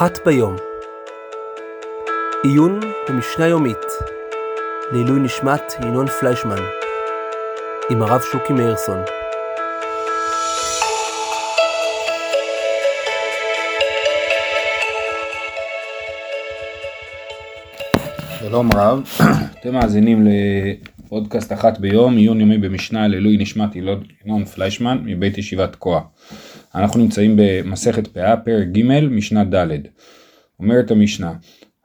אחת ביום. עיון במשנה יומית לעילוי נשמת ינון פליישמן עם הרב שוקי מאירסון. שלום רב, אתם מאזינים לפודקאסט אחת ביום, עיון יומי במשנה לעילוי נשמת ינון פליישמן מבית ישיבת כוח. אנחנו נמצאים במסכת פאה, פרק ג', משנה ד'. אומרת המשנה,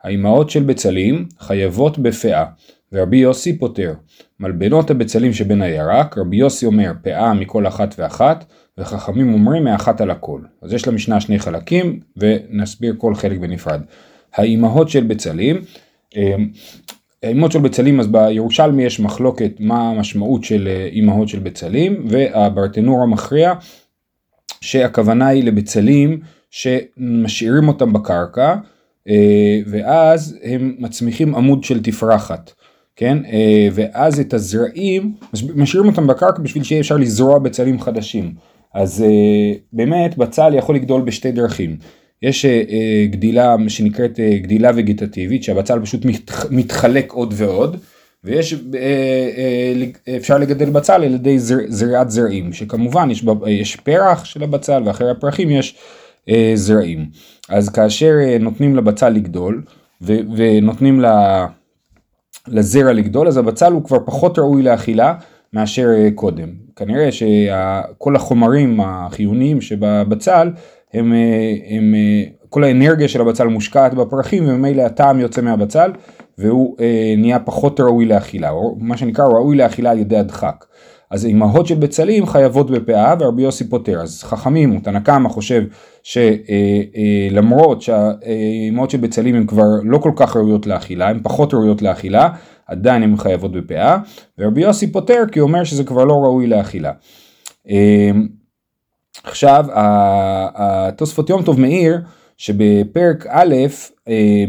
האימהות של בצלים חייבות בפאה, ורבי יוסי פותר. מלבנות הבצלים שבין הירק, רבי יוסי אומר פאה מכל אחת ואחת, וחכמים אומרים מאחת על הכל. אז יש למשנה שני חלקים, ונסביר כל חלק בנפרד. האימהות של בצלים, אמ, האימהות של בצלים, אז בירושלמי יש מחלוקת מה המשמעות של אה, אימהות של בצלים, והברטנור המכריע שהכוונה היא לבצלים שמשאירים אותם בקרקע אה, ואז הם מצמיחים עמוד של תפרחת, כן? אה, ואז את הזרעים משאירים אותם בקרקע בשביל שיהיה אפשר לזרוע בצלים חדשים. אז אה, באמת בצל יכול לגדול בשתי דרכים. יש גדילה שנקראת גדילה וגיטטיבית שהבצל פשוט מתחלק עוד ועוד. ויש, אה, אה, אפשר לגדל בצל על ידי זר, זריעת זרעים, שכמובן יש, יש פרח של הבצל ואחרי הפרחים יש אה, זרעים. אז כאשר נותנים לבצל לגדול ו, ונותנים לזרע לגדול, אז הבצל הוא כבר פחות ראוי לאכילה מאשר קודם. כנראה שכל החומרים החיוניים שבבצל הם, הם, כל האנרגיה של הבצל מושקעת בפרחים וממילא הטעם יוצא מהבצל והוא אה, נהיה פחות ראוי לאכילה, או מה שנקרא ראוי לאכילה על ידי הדחק. אז אימהות של בצלים חייבות בפאה ורבי יוסי פותר. אז חכמים, תנא קמא חושב שלמרות אה, אה, שהאימהות של בצלים הן כבר לא כל כך ראויות לאכילה, הן פחות ראויות לאכילה, עדיין הן חייבות בפאה, ורבי יוסי פותר כי הוא אומר שזה כבר לא ראוי לאכילה. אה, עכשיו התוספות יום טוב מאיר שבפרק א'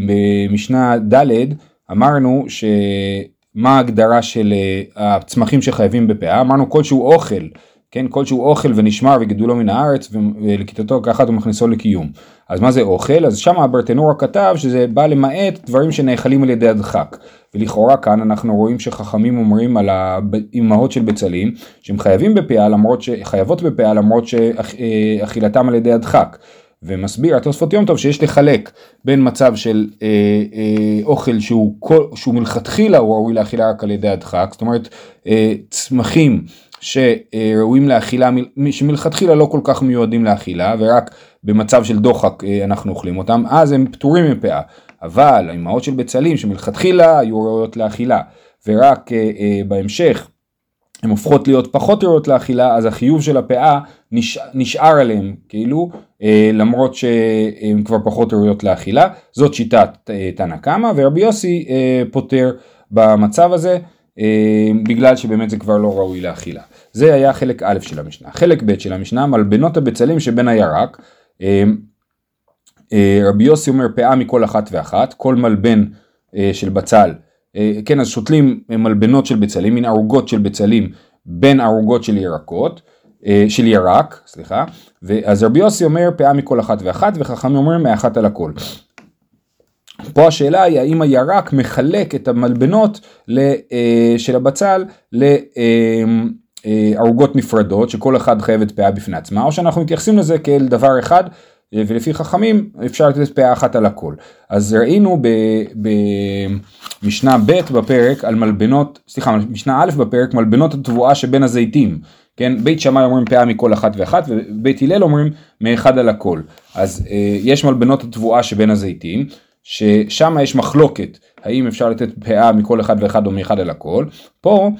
במשנה ד' אמרנו שמה ההגדרה של אה, הצמחים שחייבים בפאה, אמרנו כלשהו אוכל, כן, כלשהו אוכל ונשמר וגידולו מן הארץ ולכיתתו כאחת ומכניסו לקיום. אז מה זה אוכל? אז שם הברטנורה כתב שזה בא למעט דברים שנאכלים על ידי הדחק. ולכאורה כאן אנחנו רואים שחכמים אומרים על האימהות של בצלים שהם חייבים בפאה למרות שחייבות בפאה למרות שאכילתם על ידי הדחק. ומסביר התוספות יום טוב שיש לחלק בין מצב של אה, אה, אוכל שהוא, כל, שהוא מלכתחילה הוא ראוי לאכילה רק על ידי הדחק, זאת אומרת אה, צמחים שראויים לאכילה, שמלכתחילה לא כל כך מיועדים לאכילה ורק במצב של דוחק אה, אנחנו אוכלים אותם, אז הם פטורים מפאה, אבל האימהות של בצלים שמלכתחילה היו ראויות לאכילה ורק אה, אה, בהמשך הן הופכות להיות פחות ראויות לאכילה, אז החיוב של הפאה נשאר, נשאר עליהן, כאילו, אה, למרות שהן כבר פחות ראויות לאכילה. זאת שיטת אה, תנא קמא, ורבי יוסי אה, פותר במצב הזה, אה, בגלל שבאמת זה כבר לא ראוי לאכילה. זה היה חלק א' של המשנה. חלק ב' של המשנה, מלבנות הבצלים שבין הירק. אה, אה, רבי יוסי אומר פאה מכל אחת ואחת, כל מלבן אה, של בצל כן, אז שותלים מלבנות של בצלים, מין ערוגות של בצלים בין ערוגות של ירקות, אה, של ירק, סליחה, אז רבי יוסי אומר פאה מכל אחת ואחת, וחכמים אומרים מאחת על הכל. פה השאלה היא האם הירק מחלק את המלבנות אה, של הבצל לערוגות נפרדות, שכל אחד חייבת פאה בפני עצמה, או שאנחנו מתייחסים לזה כאל דבר אחד ולפי חכמים אפשר לתת פאה אחת על הכל. אז ראינו במשנה ב' בפרק על מלבנות, סליחה, משנה א' בפרק מלבנות התבואה שבין הזיתים. כן, בית שמאי אומרים פאה מכל אחת ואחת ובית הלל אומרים מאחד על הכל. אז אה, יש מלבנות התבואה שבין הזיתים, ששם יש מחלוקת האם אפשר לתת פאה מכל אחד ואחד או מאחד על הכל. פה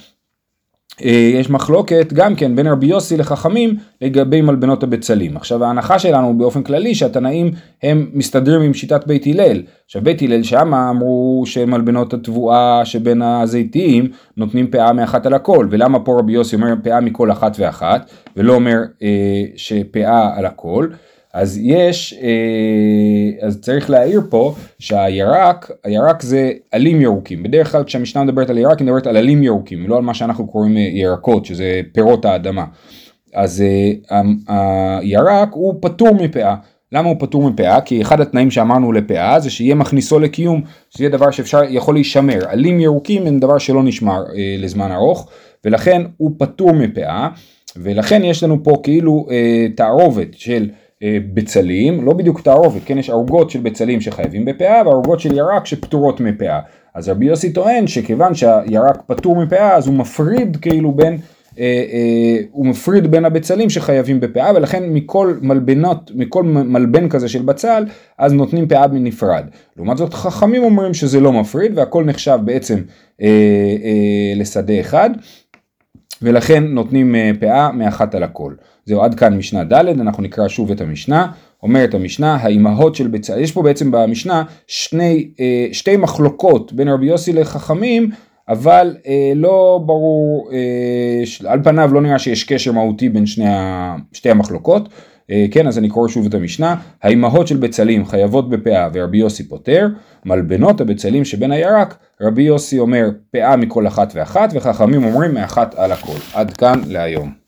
יש מחלוקת גם כן בין רבי יוסי לחכמים לגבי מלבנות הבצלים. עכשיו ההנחה שלנו באופן כללי שהתנאים הם מסתדרים עם שיטת בית הלל. עכשיו בית הלל שם אמרו שמלבנות התבואה שבין הזיתים נותנים פאה מאחת על הכל ולמה פה רבי יוסי אומר פאה מכל אחת ואחת ולא אומר אה, שפאה על הכל. אז יש, אה, אז צריך להעיר פה שהירק, הירק זה עלים ירוקים. בדרך כלל כשהמשנה מדברת על ירק היא מדברת על עלים ירוקים, ולא על מה שאנחנו קוראים אה, ירקות, שזה פירות האדמה. אז אה, הירק הוא פטור מפאה. למה הוא פטור מפאה? כי אחד התנאים שאמרנו לפאה זה שיהיה מכניסו לקיום, שיהיה דבר שאפשר, יכול להישמר. עלים ירוקים הם דבר שלא נשמר לזמן ארוך, ולכן הוא פטור מפאה, ולכן יש לנו פה כאילו תערובת של בצלים, לא בדיוק תערובת, כן, יש ערוגות של בצלים שחייבים בפאה, וערוגות של ירק שפטורות מפאה. אז רבי יוסי טוען שכיוון שהירק פטור מפאה, אז הוא מפריד כאילו בין אה, אה, הוא מפריד בין הבצלים שחייבים בפאה ולכן מכל מלבנות, מכל מלבן כזה של בצל אז נותנים פאה בנפרד. לעומת זאת חכמים אומרים שזה לא מפריד והכל נחשב בעצם אה, אה, לשדה אחד ולכן נותנים אה, פאה מאחת על הכל. זהו עד כאן משנה ד' אנחנו נקרא שוב את המשנה. אומרת המשנה האימהות של בצל, יש פה בעצם במשנה שני, אה, שתי מחלוקות בין רבי יוסי לחכמים אבל אה, לא ברור, על פניו לא נראה שיש קשר מהותי בין שני שתי המחלוקות. אה, כן, אז אני קורא שוב את המשנה. האימהות של בצלים חייבות בפאה ורבי יוסי פותר. מלבנות הבצלים שבין הירק, רבי יוסי אומר פאה מכל אחת ואחת, וחכמים אומרים מאחת על הכל. עד כאן להיום.